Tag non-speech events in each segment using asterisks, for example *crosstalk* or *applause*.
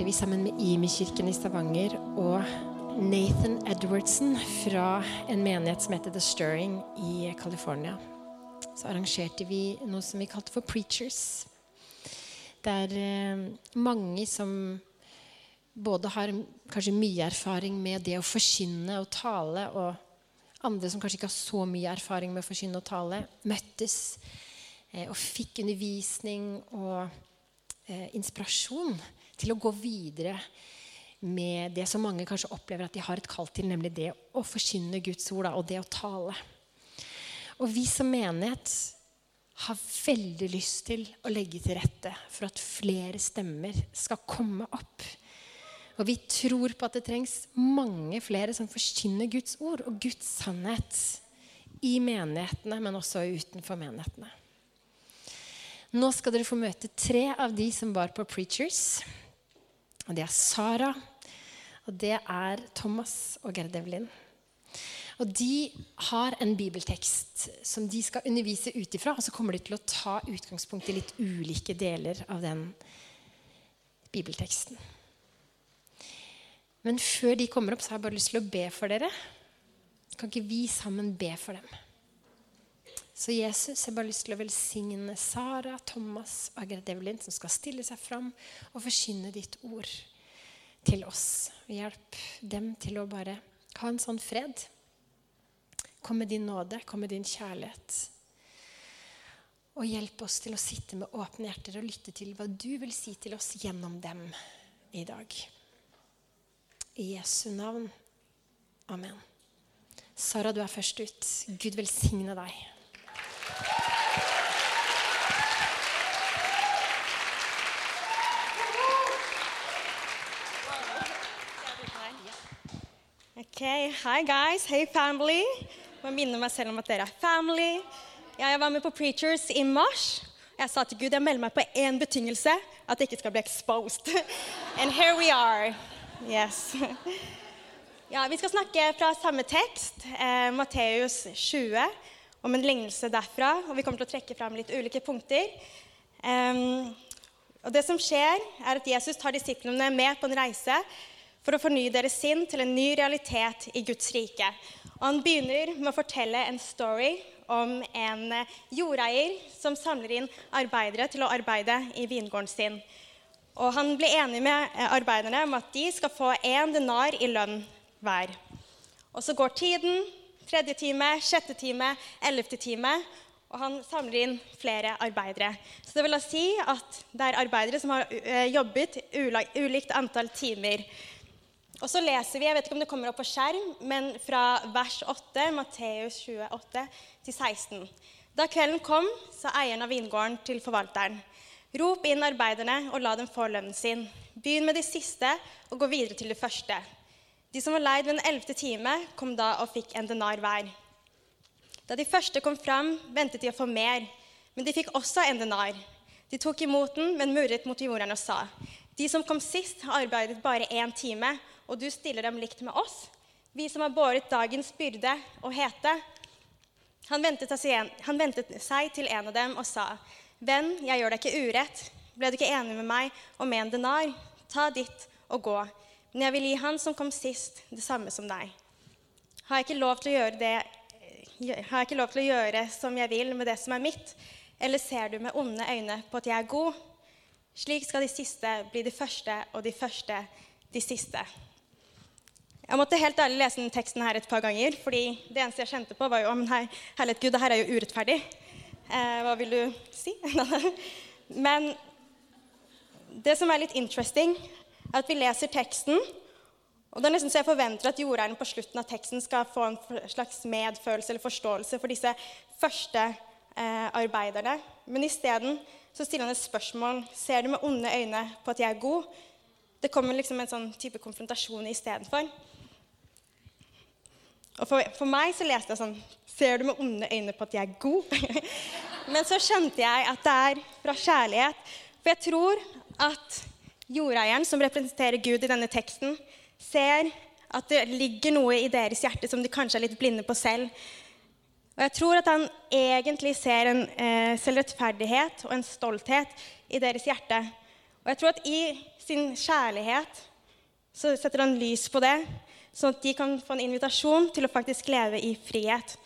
arrangerte vi sammen med Imi-kirken i Stavanger og Nathan Edwardson fra en menighet som heter The Stirring i California. Så arrangerte vi noe som vi kalte for Preachers. Der eh, mange som både har kanskje mye erfaring med det å forkynne og tale, og andre som kanskje ikke har så mye erfaring med å forkynne og tale, møttes eh, og fikk undervisning og eh, inspirasjon til å gå videre med det som mange kanskje opplever at de har et kall til, nemlig det å forkynne Guds ord og det å tale. Og vi som menighet har veldig lyst til å legge til rette for at flere stemmer skal komme opp. Og vi tror på at det trengs mange flere som forkynner Guds ord og Guds sannhet i menighetene, men også utenfor menighetene. Nå skal dere få møte tre av de som var på Preachers. Og det er Sara, og det er Thomas og Gerd Evelyn. Og de har en bibeltekst som de skal undervise ut ifra. Og så kommer de til å ta utgangspunkt i litt ulike deler av den bibelteksten. Men før de kommer opp, så har jeg bare lyst til å be for dere. Kan ikke vi sammen be for dem? Så Jesus, jeg har bare lyst til å velsigne Sara, Thomas og Agret Evelyn, som skal stille seg fram og forkynne ditt ord til oss. Hjelp dem til å bare ha en sånn fred. Kom med din nåde, kom med din kjærlighet. Og hjelp oss til å sitte med åpne hjerter og lytte til hva du vil si til oss gjennom dem i dag. I Jesu navn. Amen. Sara, du er først ut. Gud velsigne deg. Ok, Hi guys, hey family. Jeg må minne meg selv om at dere er family. Jeg var med på Preachers i mars. Jeg sa til Gud jeg melder meg på én betingelse, at jeg ikke skal bli exposed. *laughs* And here we are. Yes. *laughs* Ja, Vi skal snakke fra samme tekst, eh, Matteus 20, om en lignelse derfra. Og vi kommer til å trekke fram litt ulike punkter. Um, og det som skjer, er at Jesus tar disiplene med på en reise for å fornye deres sinn til en ny realitet i Guds rike. Og han begynner med å fortelle en story om en jordeier som samler inn arbeidere til å arbeide i vingården sin. Og han blir enig med eh, arbeiderne om at de skal få én denar i lønn hver. Og så går tiden. Tredje time, sjette time, ellevte time. Og han samler inn flere arbeidere. Så det vil da si at det er arbeidere som har eh, jobbet ulikt antall timer. Og så leser vi, jeg vet ikke om det kommer opp på skjerm, men fra vers 8, Matteus 28, til 16. Da kvelden kom, sa eieren av vingården til forvalteren. Rop inn arbeiderne og la dem få lønnen sin. Begynn med de siste og gå videre til de første. De som var leid ved den ellevte time, kom da og fikk en denar hver. Da de første kom fram, ventet de å få mer, men de fikk også en denar. De tok imot den, men murret mot jorden og sa.: De som kom sist, har arbeidet bare én time, og du stiller dem likt med oss, vi som har båret dagens byrde og hete. Han ventet, han ventet seg til en av dem og sa.: Venn, jeg gjør deg ikke urett. Ble du ikke enig med meg om en denar? Ta ditt og gå. Men jeg vil gi han som kom sist, det samme som deg. Har jeg ikke lov til å gjøre, det, jeg lov til å gjøre som jeg vil med det som er mitt? Eller ser du med onde øyne på at jeg er god? Slik skal de siste bli de første, og de første de siste. Jeg måtte helt ærlig lese den teksten her et par ganger, fordi det eneste jeg kjente på, var jo «Hei, herlighet Gud, det her er jo urettferdig. Eh, hva vil du si? *laughs* Men det som er litt interesting, at vi leser teksten, og det er nesten så jeg forventer at jordeieren på slutten av teksten skal få en slags medfølelse eller forståelse for disse første eh, arbeiderne. Men isteden så stiller han et spørsmål. Ser du med onde øyne på at jeg er god? Det kommer liksom en sånn type konfrontasjon istedenfor. Og for, for, meg så leste jeg sånn Ser du med onde øyne på at jeg er god? *laughs* Men så skjønte jeg at det er fra kjærlighet. For jeg tror at jordeieren, som representerer Gud i denne teksten, ser at det ligger noe i deres hjerte som de kanskje er litt blinde på selv. Og jeg tror at han egentlig ser en eh, selvrettferdighet og en stolthet i deres hjerte. Og jeg tror at i sin kjærlighet så setter han lys på det, sånn at de kan få en invitasjon til å faktisk leve i frihet.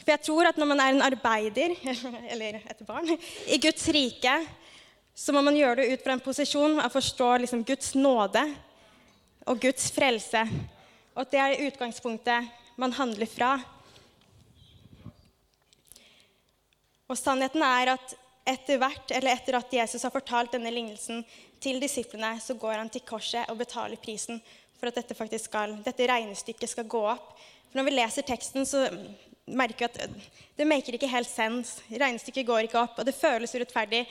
For jeg tror at når man er en arbeider, *laughs* eller et barn, i Guds rike, så må man gjøre det ut fra en posisjon av å forstå liksom Guds nåde og Guds frelse. Og at det er utgangspunktet man handler fra. Og sannheten er at etter hvert, eller etter at Jesus har fortalt denne lignelsen til disiplene, så går han til korset og betaler prisen for at dette, faktisk skal, dette regnestykket skal gå opp. For når vi leser teksten, så merker vi at det maker ikke helt sens. Regnestykket går ikke opp, og det føles urettferdig.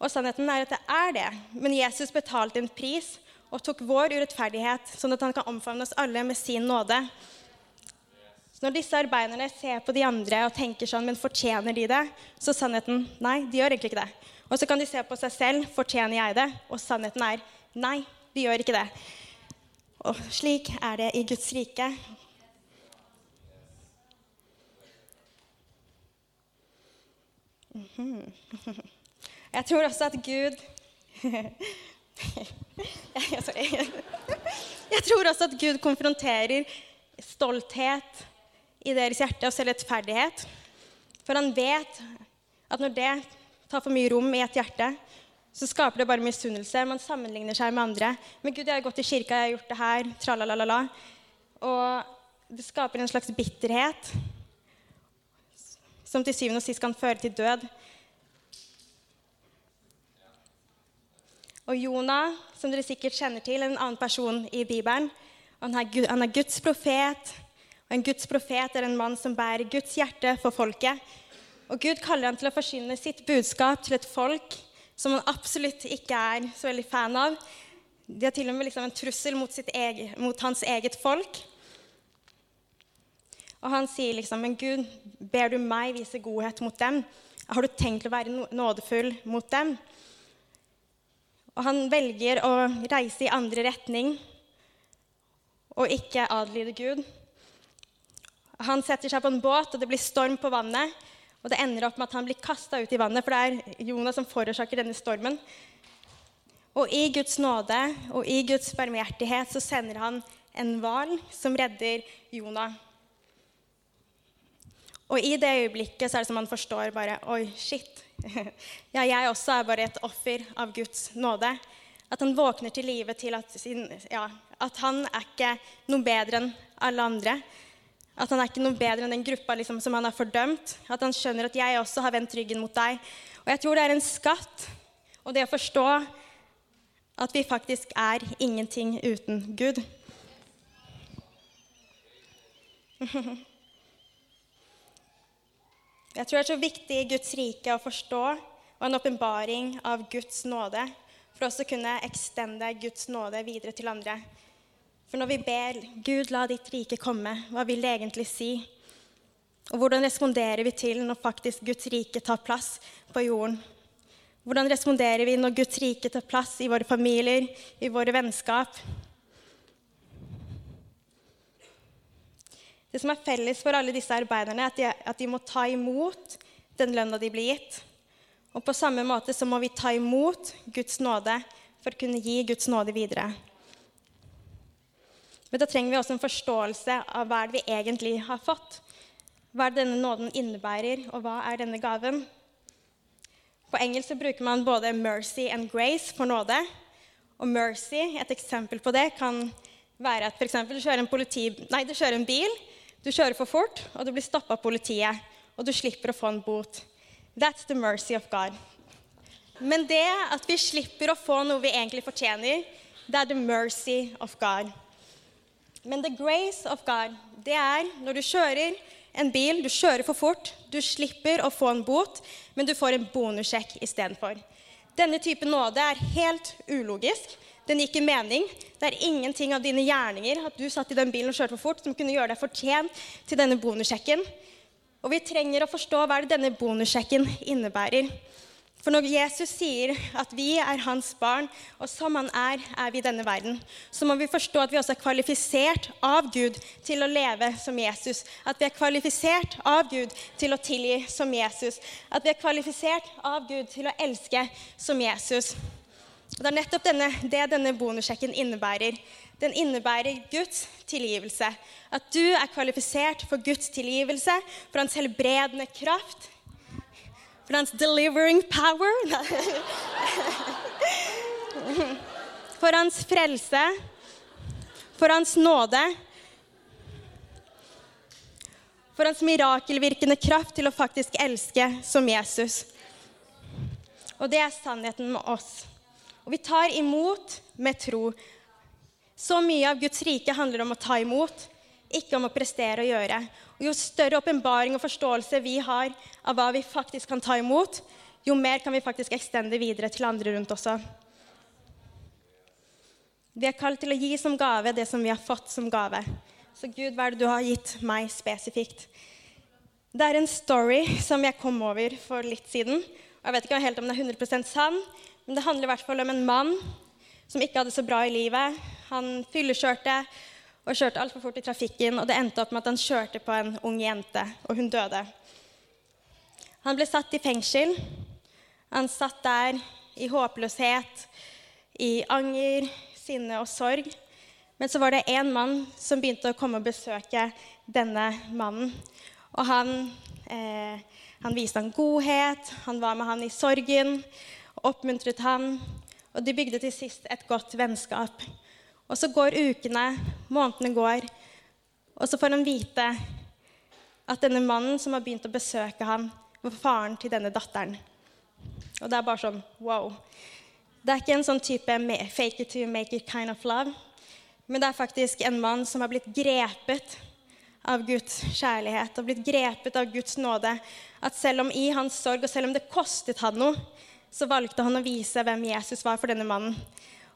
Og sannheten er at det er det. Men Jesus betalte en pris og tok vår urettferdighet, sånn at han kan omfavne oss alle med sin nåde. Så når disse arbeiderne ser på de andre og tenker sånn, men fortjener de det? Så sannheten nei, de gjør egentlig ikke det. Og så kan de se på seg selv, fortjener jeg det? Og sannheten er nei, de gjør ikke det. Og slik er det i Guds rike. Mhm. *laughs* Jeg tror også at Gud *laughs* Jeg tror også at Gud konfronterer stolthet i deres hjerte og selvrettferdighet. For han vet at når det tar for mye rom i et hjerte, så skaper det bare misunnelse. Man sammenligner seg med andre. Men Gud, jeg har gått i kirka, jeg har gjort det her, tralalala. Og det skaper en slags bitterhet som til syvende og sist kan føre til død. Og Jonah, som dere sikkert kjenner til, en annen person i Bibelen. Han er Guds profet. Og en Guds profet er en mann som bærer Guds hjerte for folket. Og Gud kaller ham til å forsyne sitt budskap til et folk som han absolutt ikke er så veldig fan av. De har til og med liksom en trussel mot, eget, mot, hans eget folk. Og han sier liksom, men Gud, ber du meg vise godhet mot dem? Har du tenkt å være nådefull mot dem? Og han velger å reise i andre retning og ikke adlyde Gud. Han setter seg på en båt, og det blir storm på vannet. Og det ender opp med at han blir kasta ut i vannet, for det er Jonas som forårsaker denne stormen. Og i Guds nåde og i Guds barmhjertighet så sender han en hval som redder Jonah. Og i det øyeblikket så er det som han forstår bare Oi, shit. *laughs* Ja, jeg også er bare et offer av Guds nåde. At han våkner til live til at, sin, ja, at han er ikke noe bedre enn alle andre. At han er ikke noe bedre enn den gruppa liksom, som han har fordømt. At han skjønner at jeg også har vendt ryggen mot deg. Og jeg tror det er en skatt. Og det å forstå at vi faktisk er ingenting uten Gud. *laughs* Jeg tror det er så viktig i Guds rike å forstå og en åpenbaring av Guds nåde for å å kunne ekstende Guds nåde videre til andre. For når vi ber 'Gud, la ditt rike komme', hva vil det egentlig si? Og hvordan responderer vi til når faktisk Guds rike tar plass på jorden? Hvordan responderer vi når Guds rike tar plass i våre familier, i våre vennskap? Det som er felles for alle disse arbeiderne, er at de, at de må ta imot den lønna de blir gitt. Og på samme måte så må vi ta imot Guds nåde for å kunne gi Guds nåde videre. Men da trenger vi også en forståelse av hva det vi egentlig har fått. Hva er denne nåden innebærer, og hva er denne gaven? På engelsk bruker man både 'mercy' and 'grace' for nåde. Og 'mercy', et eksempel på det, kan være at f.eks. Du, kjører en nei, du kjører en bil, du kjører for fort, og du blir stoppa av politiet, og du slipper å få en bot. That's the mercy of God. Men det at vi slipper å få noe vi egentlig fortjener, det er the mercy of God. Men the grace of God, det er når du kjører en bil, du kjører for fort, du slipper å få en bot, men du får en bonussjekk istedenfor. Denne type nåde er helt ulogisk. Den gir ikke mening. Det er ingenting av dine gjerninger at du satt i den bilen og kjørte for fort, som kunne gjøre deg fortjent til denne bonussjekken. Og vi trenger å forstå hva denne bonussjekken innebærer. For når Jesus sier at vi er hans barn, og som han er, er vi i denne verden, så må vi forstå at vi også er kvalifisert av Gud til å leve som Jesus. At vi er kvalifisert av Gud til å tilgi som Jesus. At vi er kvalifisert av Gud til å elske som Jesus. Og Det er nettopp denne, det denne bonussjekken innebærer. Den innebærer Guds tilgivelse. At du er kvalifisert for Guds tilgivelse, for hans helbredende kraft, hans delivering power. For hans frelse, for hans nåde, for hans mirakelvirkende kraft til å faktisk elske som Jesus. Og det er sannheten med oss. Og vi tar imot med tro. Så mye av Guds rike handler om å ta imot, ikke om å prestere og gjøre. Og jo større åpenbaring og forståelse vi har av hva vi faktisk kan ta imot, jo mer kan vi faktisk ekstende videre til andre rundt også. Vi er kalt til å gi som gave det som vi har fått som gave. Så Gud, hva er det du har gitt meg spesifikt? Det er en story som jeg kom over for litt siden. Jeg vet ikke helt om den er 100% sann, men det handler i hvert fall om en mann som ikke hadde så bra i livet. Han fyllekjørte og kjørte altfor fort i trafikken, og det endte opp med at han kjørte på en ung jente, og hun døde. Han ble satt i fengsel. Han satt der i håpløshet, i anger, sinne og sorg. Men så var det en mann som begynte å komme og besøke denne mannen. Og han, eh, han viste han godhet, han var med han i sorgen, oppmuntret han. Og de bygde til sist et godt vennskap. Og så går ukene, månedene går, og så får han vite at denne mannen som har begynt å besøke ham, var faren til denne datteren. Og det er bare sånn wow. Det er ikke en sånn type fake it to make it kind of love. Men det er faktisk en mann som har blitt grepet av Guds kjærlighet og blitt grepet av Guds nåde. At selv om i hans sorg, og selv om det kostet han noe, så valgte han å vise hvem Jesus var for denne mannen.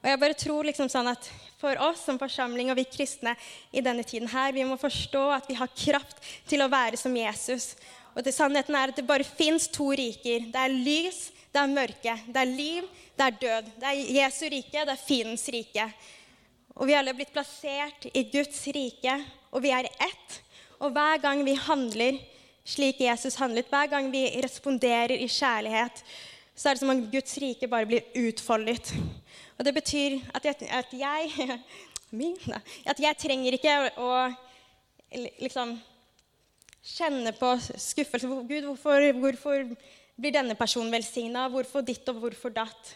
Og jeg bare tror liksom sånn at For oss som forsamling og vi kristne i denne tiden her, vi må forstå at vi har kraft til å være som Jesus. Og det sannheten er at det bare fins to riker. Det er lys, det er mørke. Det er liv, det er død. Det er Jesu rike, det er fiendens rike. Og vi alle er blitt plassert i Guds rike, og vi er ett. Og hver gang vi handler slik Jesus handlet, hver gang vi responderer i kjærlighet, så er det som om Guds rike bare blir utfoldet. Og det betyr at jeg, at jeg, *laughs* at jeg trenger ikke å, liksom kjenne på skuffelse. Gud, hvorfor, hvorfor blir denne personen velsigna? Hvorfor ditt og hvorfor datt?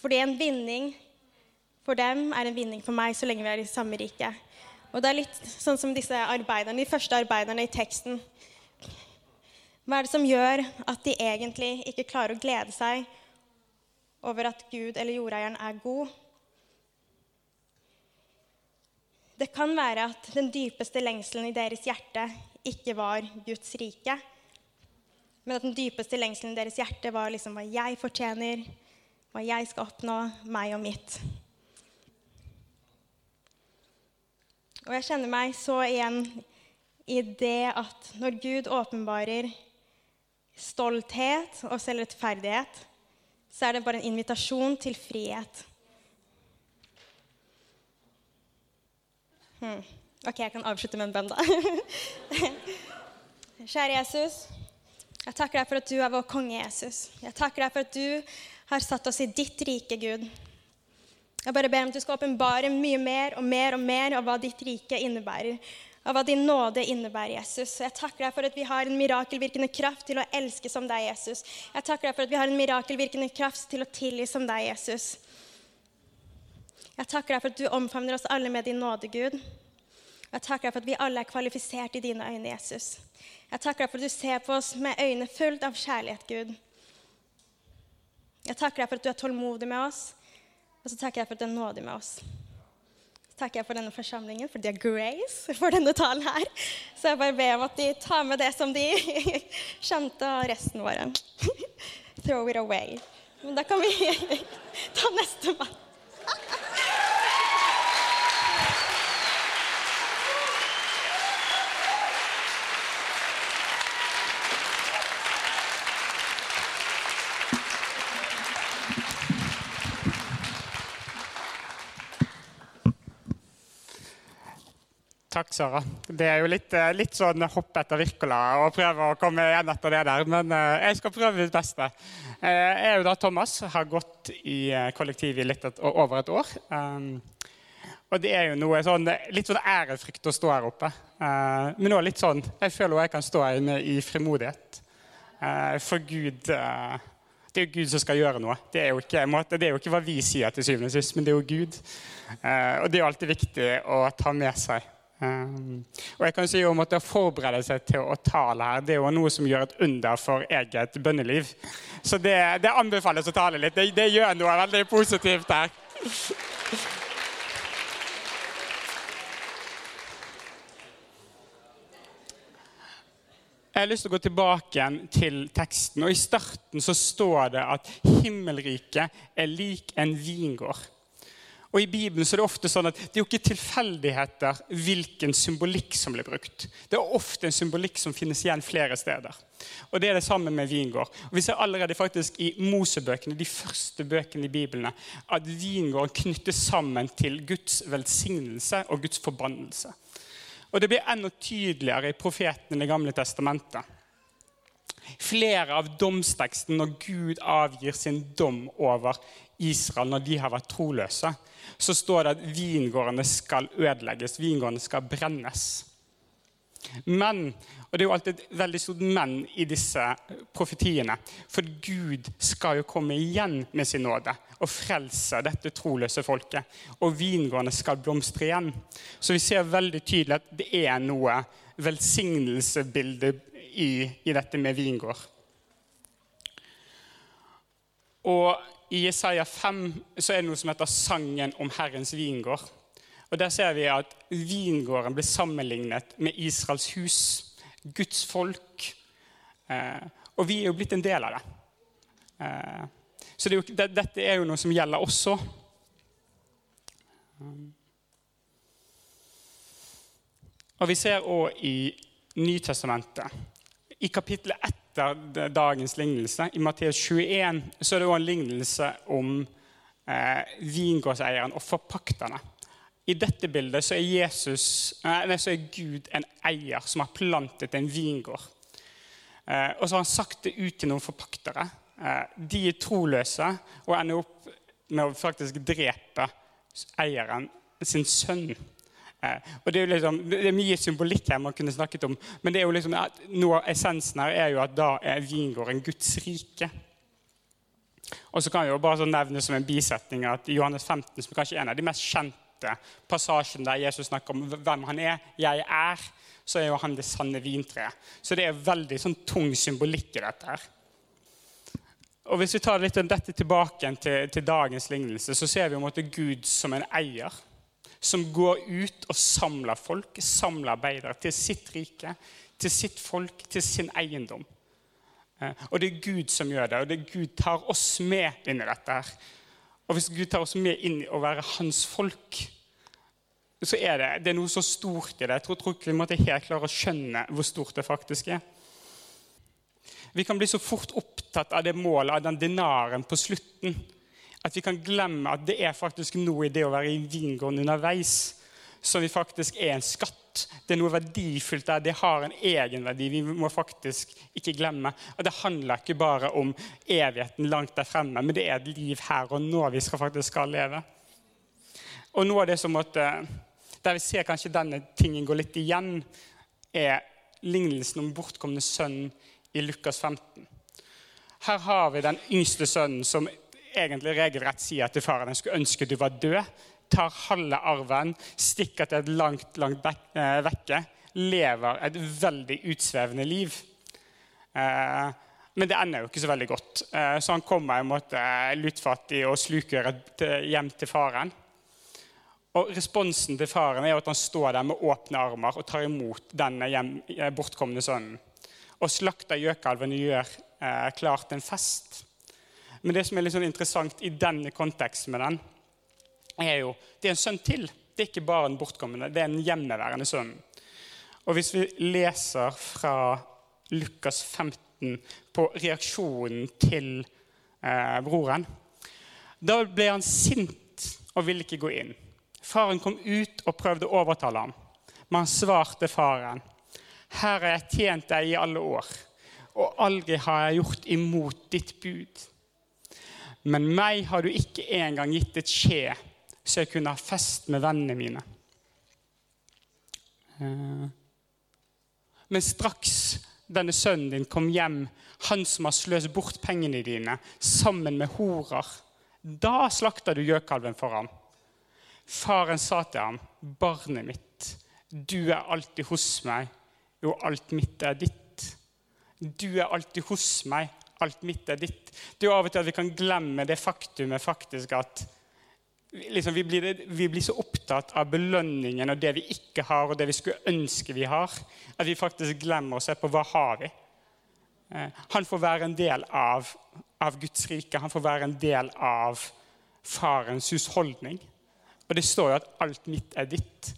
Fordi en vinning for dem er en vinning for meg så lenge vi er i samme rike. Og det er litt sånn som disse arbeiderne, de første arbeiderne i teksten. Hva er det som gjør at de egentlig ikke klarer å glede seg over at Gud eller jordeieren er god. Det kan være at den dypeste lengselen i deres hjerte ikke var Guds rike, men at den dypeste lengselen i deres hjerte var liksom hva jeg fortjener, hva jeg skal oppnå, meg og mitt. Og jeg kjenner meg så igjen i det at når Gud åpenbarer stolthet og selvrettferdighet, så er det bare en invitasjon til frihet. Hmm. Ok, jeg kan avslutte med en bønn, da. *laughs* Kjære Jesus, jeg takker deg for at du er vår konge, Jesus. Jeg takker deg for at du har satt oss i ditt rike, Gud. Jeg bare ber om at du skal åpenbare mye mer og mer og mer av hva ditt rike innebærer av hva din nåde innebærer, Jesus. Jeg takker deg for at vi har en mirakelvirkende kraft til å elske som deg, Jesus. Jeg takker deg for at vi har en mirakelvirkende kraft til å tilgi som deg, Jesus. Jeg takker deg for at du omfavner oss alle med din nåde, Gud. Jeg takker deg for at vi alle er kvalifisert i dine øyne, Jesus. Jeg takker deg for at du ser på oss med øyne fullt av kjærlighet, Gud. Jeg takker deg for at du er tålmodig med oss, og så takker jeg for at du er nådig med oss takker jeg for denne forsamlingen, for de har grace for denne talen her. Så jeg bare ber om at de tar med det som de *laughs* skjønte, og resten våre. *laughs* throw it away. Men da kan vi *laughs* ta neste mann. Takk, Sara. Det er jo litt, eh, litt sånn hopp etter Wirkola å prøve å komme igjen etter det der, men eh, jeg skal prøve mitt beste. Eh, jeg er jo da Thomas, har gått i kollektiv i litt et, over et år. Og det er jo noe sånn, litt sånn ærefrykt å stå her oppe. Men òg litt sånn Jeg føler jeg kan stå her inne i frimodighet. For Gud Det er jo Gud som skal gjøre noe. Det er jo ikke, det er jo ikke hva vi sier til syvende og sist, men det er jo Gud. Og det er jo alltid viktig å ta med seg. Um, og jeg kan si at Å forberede seg til å tale her, det er jo noe som gjør et under for eget bønneliv. Så det, det anbefales å tale litt. Det, det gjør noe veldig positivt her. Jeg har lyst til å gå tilbake til teksten. og I starten så står det at himmelriket er lik en vingård. Og I Bibelen så er det ofte sånn at det er jo ikke tilfeldigheter hvilken symbolikk som blir brukt. Det er ofte en symbolikk som finnes igjen flere steder. Og Det er det samme med vingård. Og Vi ser allerede faktisk i Mosebøkene, de første bøkene i Bibelen, at vingården knyttes sammen til Guds velsignelse og Guds forbannelse. Og Det blir enda tydeligere i profetene i Det gamle testamentet. Flere av domstekstene når Gud avgir sin dom over Israel når de har vært troløse, så står det at vingårdene skal ødelegges, vingårdene skal brennes. Men, og det er jo alltid et veldig stort men i disse profetiene, for Gud skal jo komme igjen med sin nåde og frelse dette troløse folket. Og vingårdene skal blomstre igjen. Så vi ser veldig tydelig at det er noe velsignelsesbilde i, i dette med vingård. Og i Jesaja 5 så er det noe som heter 'Sangen om Herrens vingård'. Og Der ser vi at vingården blir sammenlignet med Israels hus, Guds folk. Eh, og vi er jo blitt en del av det. Eh, så det er jo, det, dette er jo noe som gjelder også. Og vi ser òg i Nytestamentet. I kapittel 1 etter dagens lignelse. I Matteus 21 så er det også en lignelse om eh, vingårdseieren og forpakterne. I dette bildet så er, Jesus, nei, så er Gud en eier som har plantet en vingård. Eh, og så har han sagt det ut til noen forpaktere. Eh, de er troløse og ender opp med å faktisk drepe eieren sin sønn. Eh, og det er, liksom, det er, mye symbolikk her man kunne snakket om. Men det er jo liksom, noe av essensen her er jo at da er vingården Guds rike. Og så kan jeg jo bare nevne som en bisetning at i Johannes 15, som kanskje er en av de mest kjente passasjene der Jesus snakker om hvem han er, 'jeg er', så er jo han det sanne vintreet. Så det er veldig sånn tung symbolikk i dette. her. Og Hvis vi tar litt av dette tilbake til, til dagens lignelse, så ser vi at Gud som en eier som går ut og samler folk, samler arbeidere til sitt rike, til sitt folk, til sin eiendom. Eh, og det er Gud som gjør det, og det er Gud tar oss med inn i dette. her. Og hvis Gud tar oss med inn i å være hans folk, så er det, det er noe så stort i det. Jeg tror, tror ikke vi måtte helt klare å skjønne hvor stort det faktisk er. Vi kan bli så fort opptatt av det målet, av den dinaren på slutten. At vi kan glemme at det er faktisk noe i det å være i vingården underveis som vi faktisk er en skatt. Det er noe verdifullt der. Det har en egenverdi. Vi må faktisk ikke glemme. Og Det handler ikke bare om evigheten langt der fremme, men det er et liv her og nå vi skal faktisk skal leve. Og noe av det som måtte, Der vi ser kanskje denne tingen gå litt igjen, er lignelsen om bortkomne sønn i Lukas 15. Her har vi den yngste sønnen som egentlig regelrett sier til faren jeg skulle ønske du var død, tar halve arven, stikker til et langt, langt eh, vekke, lever et veldig utsvevende liv. Eh, men det ender jo ikke så veldig godt. Eh, så han kommer i en måte lutfattig og slukøret hjem til faren. Og Responsen til faren er at han står der med åpne armer og tar imot denne hjem, bortkomne sønnen. Og slakter gjøkalven gjør klart en fest. Men det som er litt sånn interessant i denne konteksten med den, er jo det er en sønn til. Det er ikke bare en bortkommende, det er en hjemmeværende sønn. Og hvis vi leser fra Lukas 15 på reaksjonen til eh, broren Da ble han sint og ville ikke gå inn. Faren kom ut og prøvde å overtale ham. Men han svarte faren, Her har jeg tjent deg i alle år, og aldri har jeg gjort imot ditt bud. Men meg har du ikke engang gitt et skje, så jeg kunne ha fest med vennene mine. Eh, men straks denne sønnen din kom hjem, han som har sløst bort pengene dine, sammen med horer, da slakta du gjøkalven for ham. Faren sa til ham, 'Barnet mitt, du er alltid hos meg, og alt mitt er ditt.' Du er alltid hos meg, alt mitt er ditt. Det er jo av og til at vi kan glemme det faktumet faktisk at liksom, vi, blir, vi, blir, så opptatt av belønningen og det vi ikke har, og det vi skulle ønske vi har, at vi faktisk glemmer å se på hva har vi eh, Han får være en del av, av, Guds rike. Han får være en del av farens husholdning. Og det står jo at 'alt mitt er ditt'.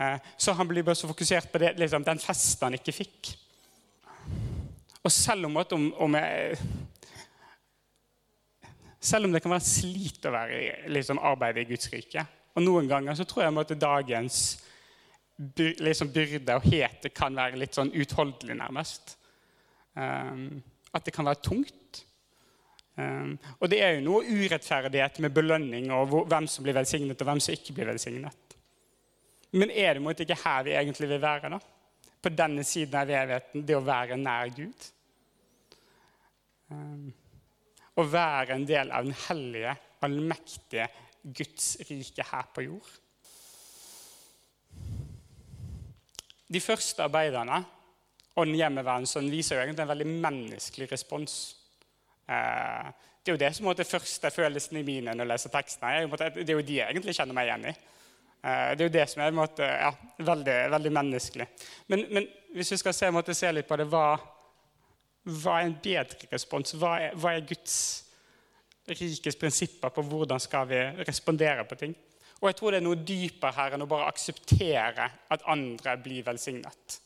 Eh, så han blir bare så fokusert på det, liksom, den festen han ikke fikk. Og selv om, om, om jeg selv om det kan være slit å være i liksom, arbeide i Guds rike. Og noen ganger så tror jeg at dagens liksom, byrde og hete kan være litt sånn utholdelig, nærmest. Um, at det kan være tungt. Um, og det er jo noe urettferdighet med belønning og hvor, hvem som blir velsignet, og hvem som ikke blir velsignet. Men er det måtte ikke her vi egentlig vil være? da? På denne siden av evigheten, det å være nær Gud? Um, å være en del av den hellige, allmektige Guds rike her på jord. De første arbeiderne og den hjemmeværende viser jo egentlig en veldig menneskelig respons. Eh, det er jo det som er det første følelsen i mine når jeg leser tekstene. Det er jo de jeg egentlig kjenner meg igjen i. Eh, det er jo det som er måte, ja, veldig, veldig, menneskelig. Men, men, hvis vi skal se, måte, se litt på det, hva, hva er en bedre respons? Hva er, hva er Guds rikes prinsipper på hvordan skal vi respondere på ting. Og jeg tror det er noe dypere her enn å bare akseptere at andre blir velsignet.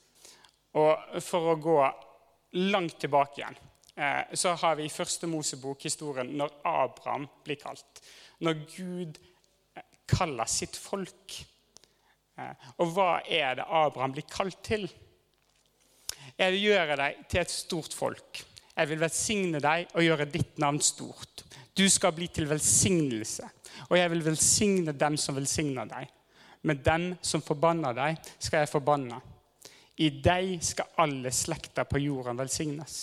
Og for å gå langt tilbake igjen, eh, så har vi i første Mosebok historien når Abraham blir kalt. Når Gud kaller sitt folk. Eh, og hva er det Abraham blir kalt til? Jeg vil gjøre deg til et stort folk. Jeg vil velsigne deg og gjøre ditt navn stort. Du skal bli til velsignelse, og jeg vil velsigne dem som velsigner deg. Men dem som forbanner deg, skal jeg forbanne. I deg skal alle slekter på jorden velsignes.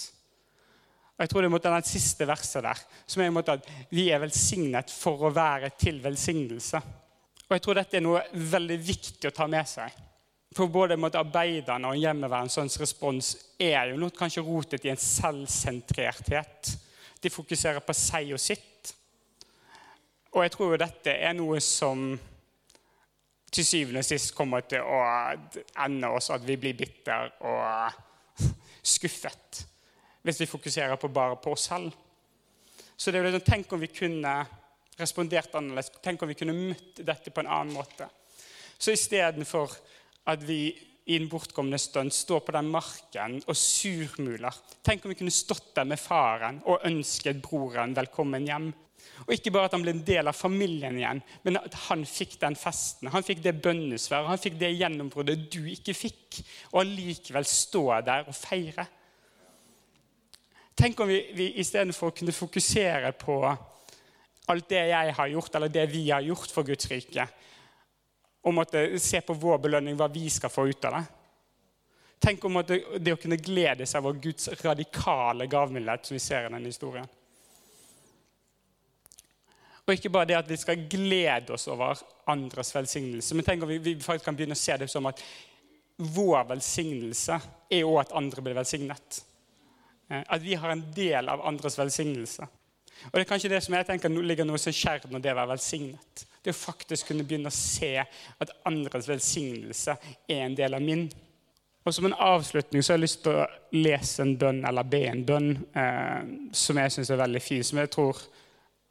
Og jeg tror det er den siste verset der, som er at vi er velsignet for å være til velsignelse. Og jeg tror dette er noe veldig viktig å ta med seg. For både arbeiderne og hjemmeværende respons er jo noe kanskje rotet i en selvsentrerthet de fokuserer på seg og sitt. Og jeg tror jo dette er noe som til syvende og sist kommer til å ende oss at vi blir bitter og *laughs* skuffet hvis vi fokuserer på bare på oss selv. Så det er liksom, Tenk om vi kunne respondert annerledes. Tenk om vi kunne møtt dette på en annen måte. Så istedenfor at vi i en bortkomne stund står på den marken og surmuler. Tenk om vi kunne stått der med faren og ønsket broren velkommen hjem. Og ikke bare at han ble en del av familien igjen, men at han fikk den festen. Han fikk det bønnesværet, han fikk det gjennombruddet du ikke fikk. Og allikevel stå der og feire. Tenk om vi, vi istedenfor kunne fokusere på alt det jeg har gjort, eller det vi har gjort for Guds rike, og måtte se på vår belønning, hva vi skal få ut av det. Tenk om det, det å kunne glede seg over Guds radikale gavmildhet, som vi ser i denne historien. Og ikke bare det at vi skal glede oss over andres velsignelse, men tenk om vi, vi faktisk kan begynne å se det som at vår velsignelse er òg at andre blir velsignet. Eh, at vi har en del av andres velsignelse. Og Det er kanskje det som jeg tenker ligger noe så kjært når det være velsignet. Det å faktisk kunne begynne å se at andres velsignelse er en del av min. Og Som en avslutning så har jeg lyst til å lese en bønn, eller be en bønn, eh, som jeg syns er veldig fin. Som jeg tror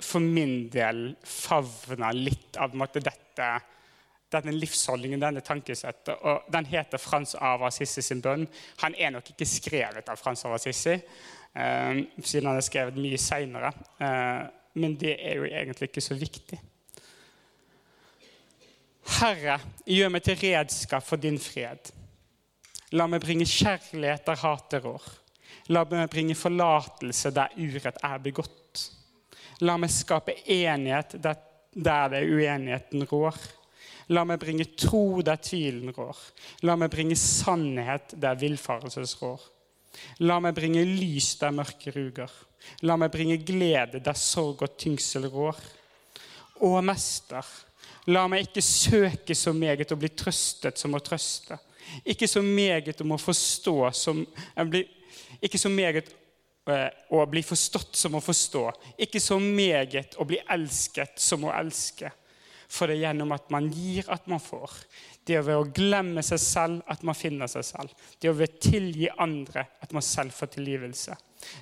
for min del favner litt av måte, dette, denne livsholdningen, denne tankesettet. Og Den heter Frans av Assisi sin bønn. Han er nok ikke skrevet av Frans av Assisi, eh, siden han er skrevet mye seinere. Eh, men det er jo egentlig ikke så viktig. Herre, gjør meg til redskap for din fred. La meg bringe kjærlighet der hatet rår. La meg bringe forlatelse der urett er begått. La meg skape enighet der, der det uenigheten rår. La meg bringe tro der tvilen rår. La meg bringe sannhet der villfarelses rår. La meg bringe lys der mørket ruger. La meg bringe glede der sorg og tyngsel rår. Å, Mester, la meg ikke søke så meget å bli trøstet som å trøste. Ikke så meget om å forstå som Ikke så meget eh, å bli forstått som å forstå. Ikke så meget å bli elsket som å elske. For det er gjennom at man gir, at man får. Det er ved å glemme seg selv at man finner seg selv. Det er ved å tilgi andre at man selv får tilgivelse.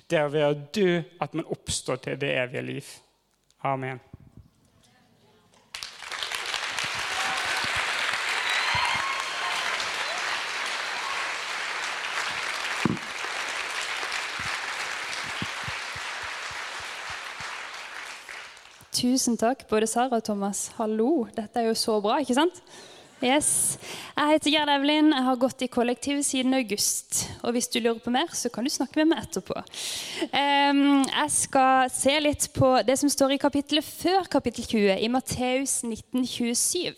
Det er ved å dø at man oppstår til det evige liv. Amen. Tusen takk, både Sara og Thomas. Hallo. Dette er jo så bra, ikke sant? Yes. Jeg heter Gerd Evelyn. Jeg har gått i kollektiv siden august. Og hvis du lurer på mer, så kan du snakke med meg etterpå. jeg skal se litt på det som står i kapittelet før kapittel 20, i Matteus 1927.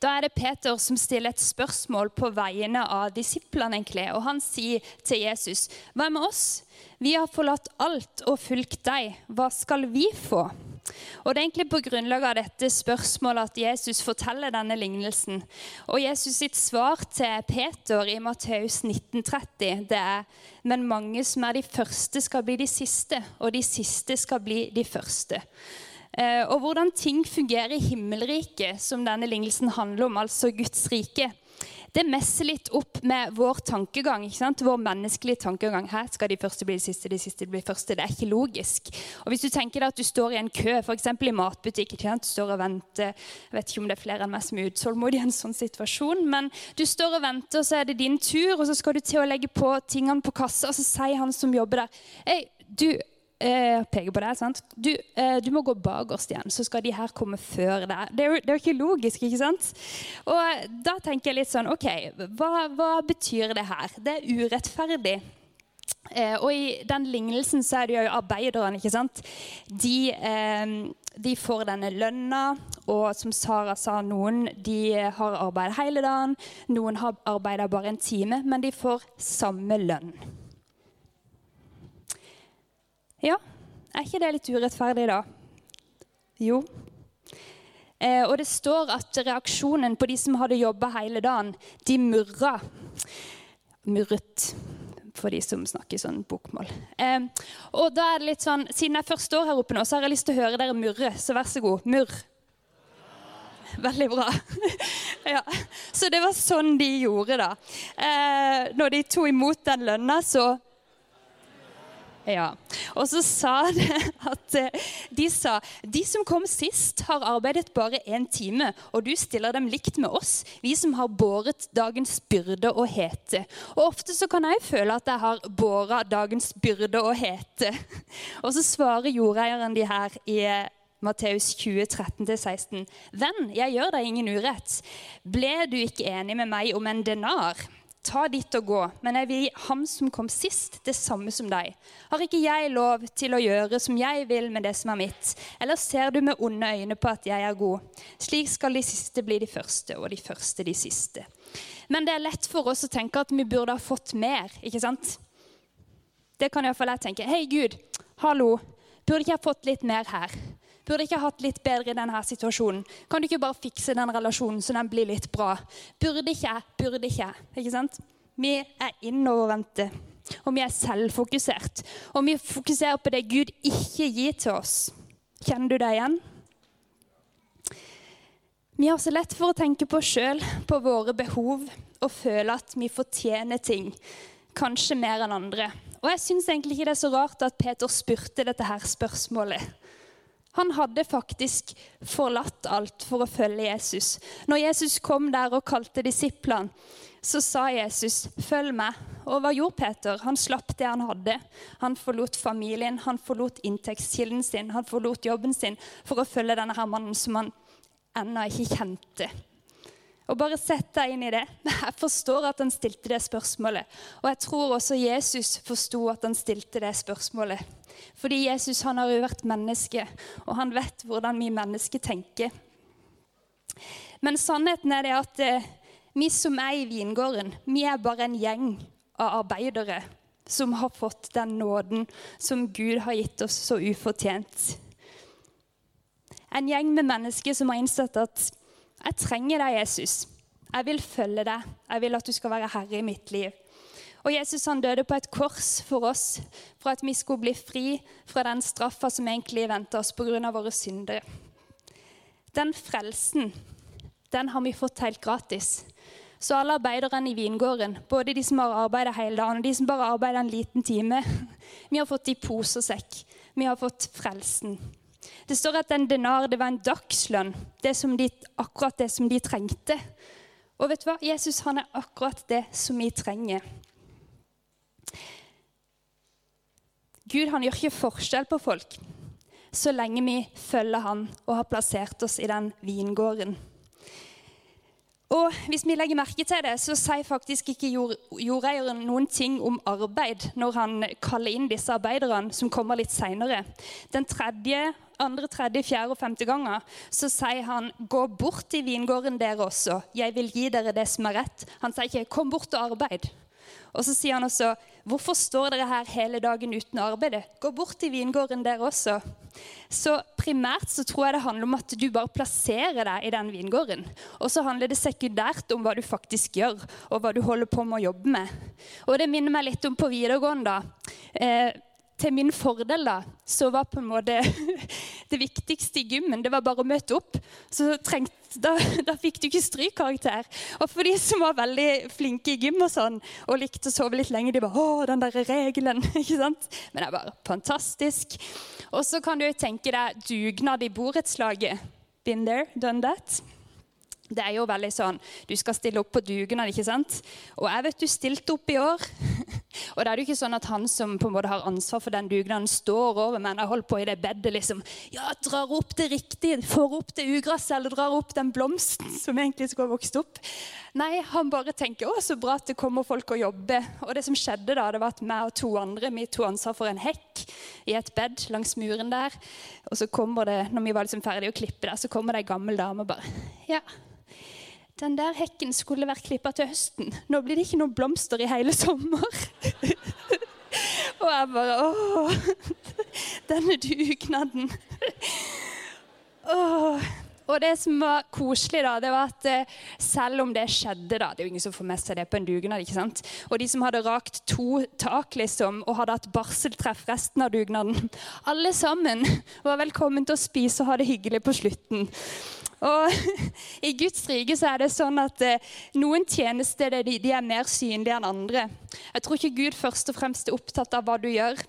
Da er det Peter som stiller et spørsmål på vegne av disiplene. egentlig, Og han sier til Jesus, 'Hva med oss? Vi har forlatt alt og fulgt deg. Hva skal vi få?' Og Det er egentlig på grunnlag av dette spørsmålet at Jesus forteller denne lignelsen. Og Jesus sitt svar til Peter i Matteus 1930 det er men mange som er de første, skal bli de siste, og de siste skal bli de første. Eh, og hvordan ting fungerer i himmelriket, som denne lignelsen handler om, altså Guds rike, det messer litt opp med vår tankegang. ikke sant? Vår menneskelige tankegang. Her skal de første bli de siste, de siste bli første. Det er ikke logisk. Og Hvis du tenker deg at du står i en kø, f.eks. i matbutikk, ikke sant? du står og venter Jeg vet ikke om det er flere enn meg som er utålmodige i en sånn situasjon, men du står og venter, og så er det din tur, og så skal du til å legge på tingene på kassa, og så sier han som jobber der Hei, du, eh, peker på deg. sant? Du, eh, du, må gå bakerst igjen, så skal de her komme før deg. Det er, jo, det er jo ikke logisk, ikke sant? Og da tenker jeg litt sånn OK, hva, hva betyr det her? Det er urettferdig. Eh, og i den lignelsen så er det jo arbeiderne, ikke sant. De, eh, de får denne lønna, og som Sara sa, noen de har arbeidet hele dagen, noen har arbeidet bare en time, men de får samme lønn. Ja, er ikke det litt urettferdig, da? Jo. Eh, og det står at reaksjonen på de som hadde jobba hele dagen, de murra. Murret, for de som snakker sånn bokmål. Eh, og da er det litt sånn, Siden jeg først står her oppe nå, så har jeg lyst til å høre dere murre. Så vær så god, murr. Veldig bra. *laughs* ja. Så det var sånn de gjorde, da. Eh, når de tok imot den lønna, så ja. Og så sa *laughs* det at eh, de sa de som kom sist, har arbeidet bare én time, og du stiller dem likt med oss, vi som har båret dagens byrde og hete. Og ofte så kan jeg føle at jeg har båra dagens byrde og hete. *laughs* Og så svarer jordeieren de her i eh, Matteus 20, 13-16. Venn, jeg gjør deg ingen urett. Ble du ikke enig med meg om en denar? Ta ditt og gå, men jeg vil gi ham som kom sist, det samme som deg. Har ikke jeg lov til å gjøre som jeg vil med det som er mitt? Eller ser du med onde øyne på at jeg er god? Slik skal de siste bli de første, og de første de siste. Men det er lett for oss å tenke at vi burde ha fått mer, ikke sant? Det kan iallfall jeg tenke. Hei, Gud, hallo, burde ikke jeg fått litt mer her? Burde ikke hatt litt bedre i denne situasjonen? Kan du ikke bare fikse den relasjonen så den blir litt bra? Burde ikke, burde ikke. Ikke sant? Vi er innovervendte, og vi er selvfokusert. Og vi fokuserer på det Gud ikke gir til oss. Kjenner du det igjen? Vi har så lett for å tenke på oss sjøl, på våre behov, og føle at vi fortjener ting. Kanskje mer enn andre. Og jeg syns egentlig ikke det er så rart at Peter spurte dette her spørsmålet. Han hadde faktisk forlatt alt for å følge Jesus. Når Jesus kom der og kalte disiplene, så sa Jesus, 'Følg meg.' Og hva gjorde Peter? Han slapp det han hadde. Han forlot familien, han forlot inntektskilden sin, han forlot jobben sin for å følge denne her mannen som han ennå ikke kjente. Og bare sett deg inn i det. *laughs* Jeg forstår at han stilte det spørsmålet. Og jeg tror også Jesus forsto at han stilte det spørsmålet. Fordi Jesus han har jo vært menneske, og han vet hvordan vi mennesker tenker. Men sannheten er det at eh, vi som er i vingården, vi er bare en gjeng av arbeidere som har fått den nåden som Gud har gitt oss så ufortjent. En gjeng med mennesker som har innsett at 'jeg trenger deg, Jesus'. Jeg vil følge deg. Jeg vil at du skal være herre i mitt liv. Og Jesus han døde på et kors for oss, for at vi skulle bli fri fra den straffa som egentlig venter oss pga. våre synder. Den frelsen, den har vi fått helt gratis. Så alle arbeiderne i vingården, både de som har arbeidet hele dagen og de som bare arbeider en liten time, *laughs* vi har fått i pose og sekk. Vi har fått frelsen. Det står at en denar det var en dagslønn. Det de, akkurat det som de trengte. Og vet du hva? Jesus han er akkurat det som vi trenger. Gud han gjør ikke forskjell på folk så lenge vi følger han og har plassert oss i den vingården. Og hvis vi legger merke til det, så sier faktisk ikke jord, jordeieren noen ting om arbeid når han kaller inn disse arbeiderne, som kommer litt seinere. Den tredje, andre, tredje, fjerde og femte ganger så sier han 'gå bort i vingården dere også'. 'Jeg vil gi dere det som er rett'. Han sier ikke 'kom bort og arbeid'. Og så sier han også, 'Hvorfor står dere her hele dagen uten arbeid? Gå bort i vingården der også.' Så primært så tror jeg det handler om at du bare plasserer deg i den vingården. Og så handler det sekundært om hva du faktisk gjør, og hva du holder på med å jobbe med. Og det minner meg litt om på videregående. da. Eh, til min fordel da, så var på en måte *laughs* det viktigste i gymmen det var bare å møte opp. Så trengt, da, *laughs* da, fikk du ikke strykkarakter. Og for de som var veldig flinke i gym og sånn, og likte å sove litt lenge, de bare 'Å, den der regelen.' *laughs* ikke sant? Men det er bare fantastisk. Og så kan du jo tenke deg dugnad i borettslaget. Been there, done that. Det er jo veldig sånn Du skal stille opp på dugnad, ikke sant? Og jeg vet du stilte opp i år. Og det er jo ikke sånn at han som på en måte har ansvar for den dugnaden, står over men har holder på i det bedet liksom, ja, drar opp det riktige, får opp det ugresset eller drar opp den blomsten som egentlig skulle vokst opp. Nei, han bare tenker å, så bra at det kommer folk og jobber. Og det som skjedde da, det var at meg og to andre vi tok ansvar for en hekk i et bed langs muren der. Og så kommer det, når vi var liksom ferdige å klippe der, så kommer det ei gammel dame og bare Ja, den der hekken skulle vært klippa til høsten. Nå blir det ikke noen blomster i hele sommer. *laughs* og jeg bare Å, denne dugnaden. Åh. Og det som var koselig, da, det var at eh, selv om det skjedde da, Det er jo ingen som får med seg det på en dugnad. ikke sant? Og de som hadde rakt to tak liksom, og hadde hatt barseltreff resten av dugnaden Alle sammen var velkommen til å spise og ha det hyggelig på slutten. Og *laughs* I Guds rike så er det sånn at eh, noen tjenester de, er mer synlige enn andre. Jeg tror ikke Gud først og fremst er opptatt av hva du gjør,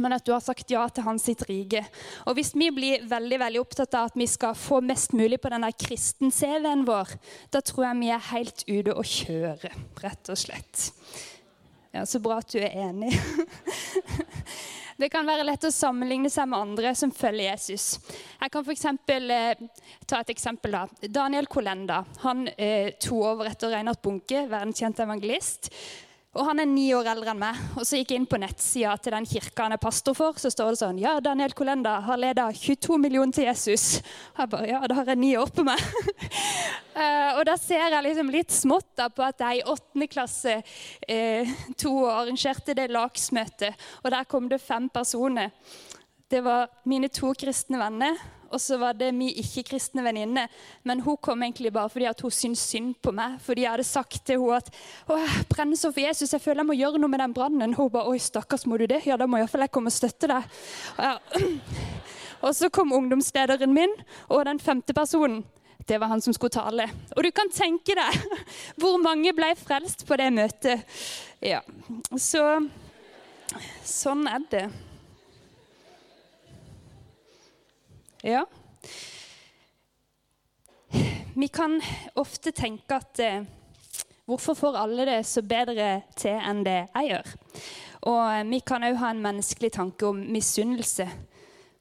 men at du har sagt ja til hans sitt rike. Og Hvis vi blir veldig veldig opptatt av at vi skal få mest mulig på denne kristen-CV-en vår, da tror jeg vi er helt ute å kjøre, rett og slett. Ja, Så bra at du er enig. *laughs* Det kan være lett å sammenligne seg med andre som følger Jesus. Jeg kan for eksempel, eh, ta et eksempel. da. Daniel Kolenda han eh, to over etter Reinhard Bunke, verdenskjent evangelist. Og Han er ni år eldre enn meg. Og så gikk jeg inn på nettsida til den kirka han er pastor for. Så står det sånn Ja, Daniel Kolenda har leda 22 millioner til Jesus. Jeg bare, ja, da har jeg ni år på meg. uh, *laughs* og da ser jeg liksom litt smått da på at jeg i åttende klasse uh, to år arrangerte det lagsmøtet. Og der kom det fem personer. Det var mine to kristne venner og så var det min ikke-kristne venninne. Men hun kom egentlig bare fordi hun syntes synd på meg. Fordi jeg hadde sagt til henne at å, jeg brenner så for Jesus, jeg føler jeg må gjøre noe med den brannen. Hun bare oi, stakkars, må du det? Ja, da må iallfall jeg komme og støtte deg. Ja. *clears throat* Og så kom ungdomslederen min og den femte personen. Det var han som skulle tale. Og du kan tenke deg *laughs* hvor mange ble frelst på det møtet. Ja, Så sånn er det. Ja. Vi kan ofte tenke at eh, hvorfor får alle det så bedre til enn det jeg gjør? Og eh, vi kan òg ha en menneskelig tanke om misunnelse.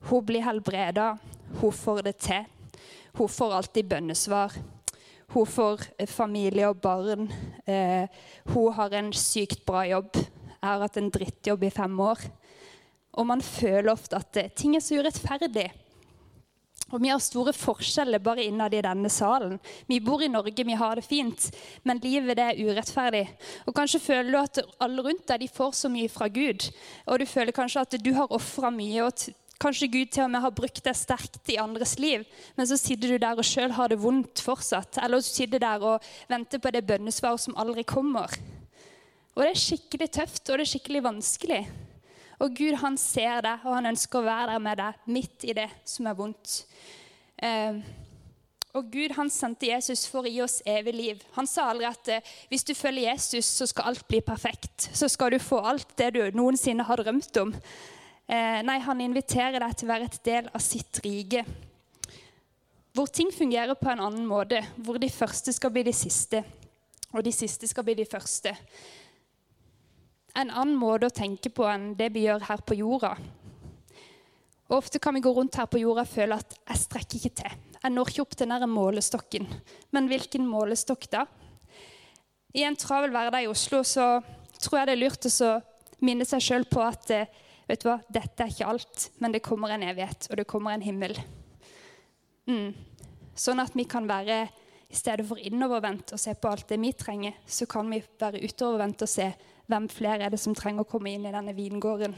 Hun blir helbreda, hun får det til. Hun får alltid bønnesvar. hun får familie og barn. Eh, hun har en sykt bra jobb. Jeg har hatt en drittjobb i fem år. Og man føler ofte at eh, ting er så urettferdig. Og vi har store forskjeller bare innad i denne salen. Vi bor i Norge, vi har det fint, men livet det er urettferdig. Og Kanskje føler du at alle rundt deg de får så mye fra Gud. Og du føler kanskje at du har ofra mye, og kanskje Gud til og med har brukt deg sterkt i andres liv. Men så sitter du der og sjøl har det vondt fortsatt. Eller du sitter der og venter på det bønnesvaret som aldri kommer. Og det er skikkelig tøft, og det er skikkelig vanskelig. Og Gud han ser deg, og han ønsker å være der med deg midt i det som er vondt. Eh, og Gud han sendte Jesus for å gi oss evig liv. Han sa aldri at eh, hvis du følger Jesus, så skal alt bli perfekt. Så skal du få alt det du noensinne har drømt om. Eh, nei, han inviterer deg til å være et del av sitt rike. Hvor ting fungerer på en annen måte. Hvor de første skal bli de siste, og de siste skal bli de første en annen måte å tenke på enn det vi gjør her på jorda. Og Ofte kan vi gå rundt her på jorda og føle at jeg strekker ikke til. Jeg når ikke opp til denne målestokken. Men hvilken målestokk da? I en travel hverdag i Oslo så tror jeg det er lurt å minne seg sjøl på at eh, vet du hva, dette er ikke alt, men det kommer en evighet, og det kommer en himmel. Mm. Sånn at vi kan være i stedet for innovervendt og se på alt det vi trenger, så kan vi være utovervendt og se hvem flere er det som trenger å komme inn i denne vingården.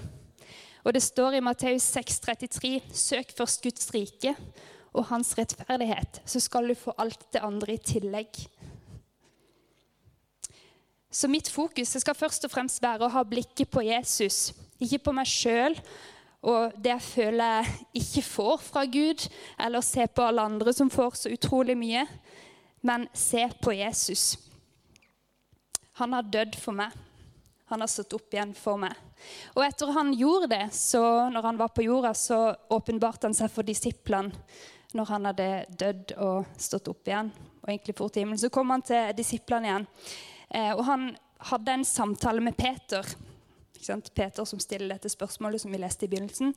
Og Det står i Matteus 6,33.: Søk først Guds rike og hans rettferdighet, så skal du få alt det andre i tillegg. Så mitt fokus skal først og fremst være å ha blikket på Jesus, ikke på meg sjøl og det jeg føler jeg ikke får fra Gud, eller se på alle andre som får så utrolig mye, men se på Jesus. Han har dødd for meg. Han har stått opp igjen for meg. Og etter han gjorde det, så når han var på jorda, så åpenbarte han seg for disiplene. Når han hadde dødd og stått opp igjen, og egentlig fort i himmelen, så kom han til disiplene igjen. Eh, og han hadde en samtale med Peter. Peter som stiller dette spørsmålet som vi leste i begynnelsen.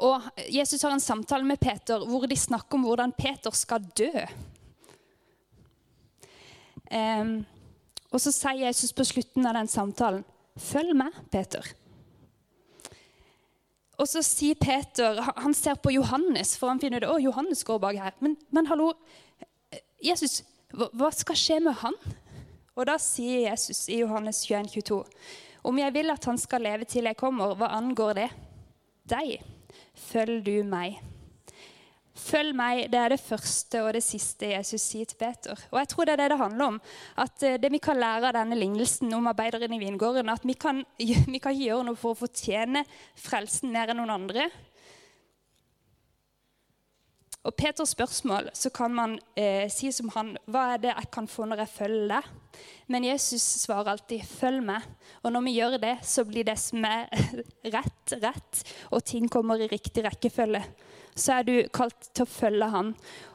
Og Jesus har en samtale med Peter hvor de snakker om hvordan Peter skal dø. Eh, og så sier Jesus på slutten av den samtalen 'Følg med, Peter'. Og så sier Peter Han ser på Johannes, for han finner det, å, Johannes går bak her. Men, men hallo, Jesus, hva, skal skje med han? Og da sier Jesus i Johannes 21, 22, om jeg vil at han skal leve til jeg kommer, hva angår det? Deg, følg du meg. Følg meg, det er det første og det siste Jesus sier til Peter. Og jeg tror det er det det handler om. At eh, det vi kan lære av denne lignelsen om arbeideren i vingården, at vi kan, *laughs* vi kan gjøre noe for å fortjene frelsen mer enn noen andre. Og Peters spørsmål så kan man eh, si som han Hva er det jeg kan få når jeg følger deg? Men Jesus svarer alltid 'følg meg'. Og når vi gjør det, så blir det som er *laughs* rett, rett, og ting kommer i riktig rekkefølge så er du kalt til å følge han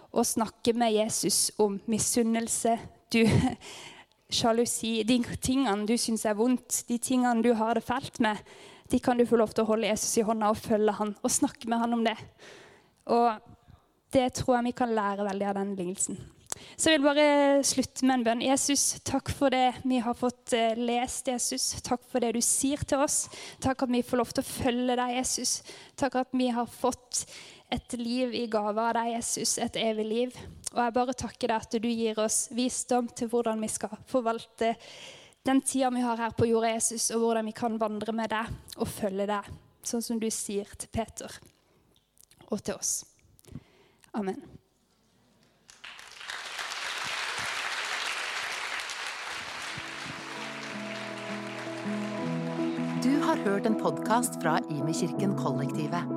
og snakke med Jesus om misunnelse, du, *laughs* sjalusi, de tingene du syns er vondt, de tingene du har det fælt med. De kan du få lov til å holde Jesus i hånda og følge han og snakke med han om det. Og det tror jeg vi kan lære veldig av den lignelsen. Så jeg vil bare slutte med en bønn. Jesus, takk for det vi har fått eh, lest. Jesus. Takk for det du sier til oss. Takk at vi får lov til å følge deg, Jesus. Takk at vi har fått et liv i gave av deg, Jesus, et evig liv. Og jeg bare takker deg at du gir oss visdom til hvordan vi skal forvalte den tida vi har her på jorda, Jesus, og hvordan vi kan vandre med deg og følge deg, sånn som du sier til Peter og til oss. Amen. Du har hørt en podkast fra Imekirken Kollektivet.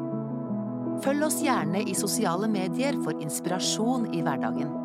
Følg oss gjerne i sosiale medier for inspirasjon i hverdagen.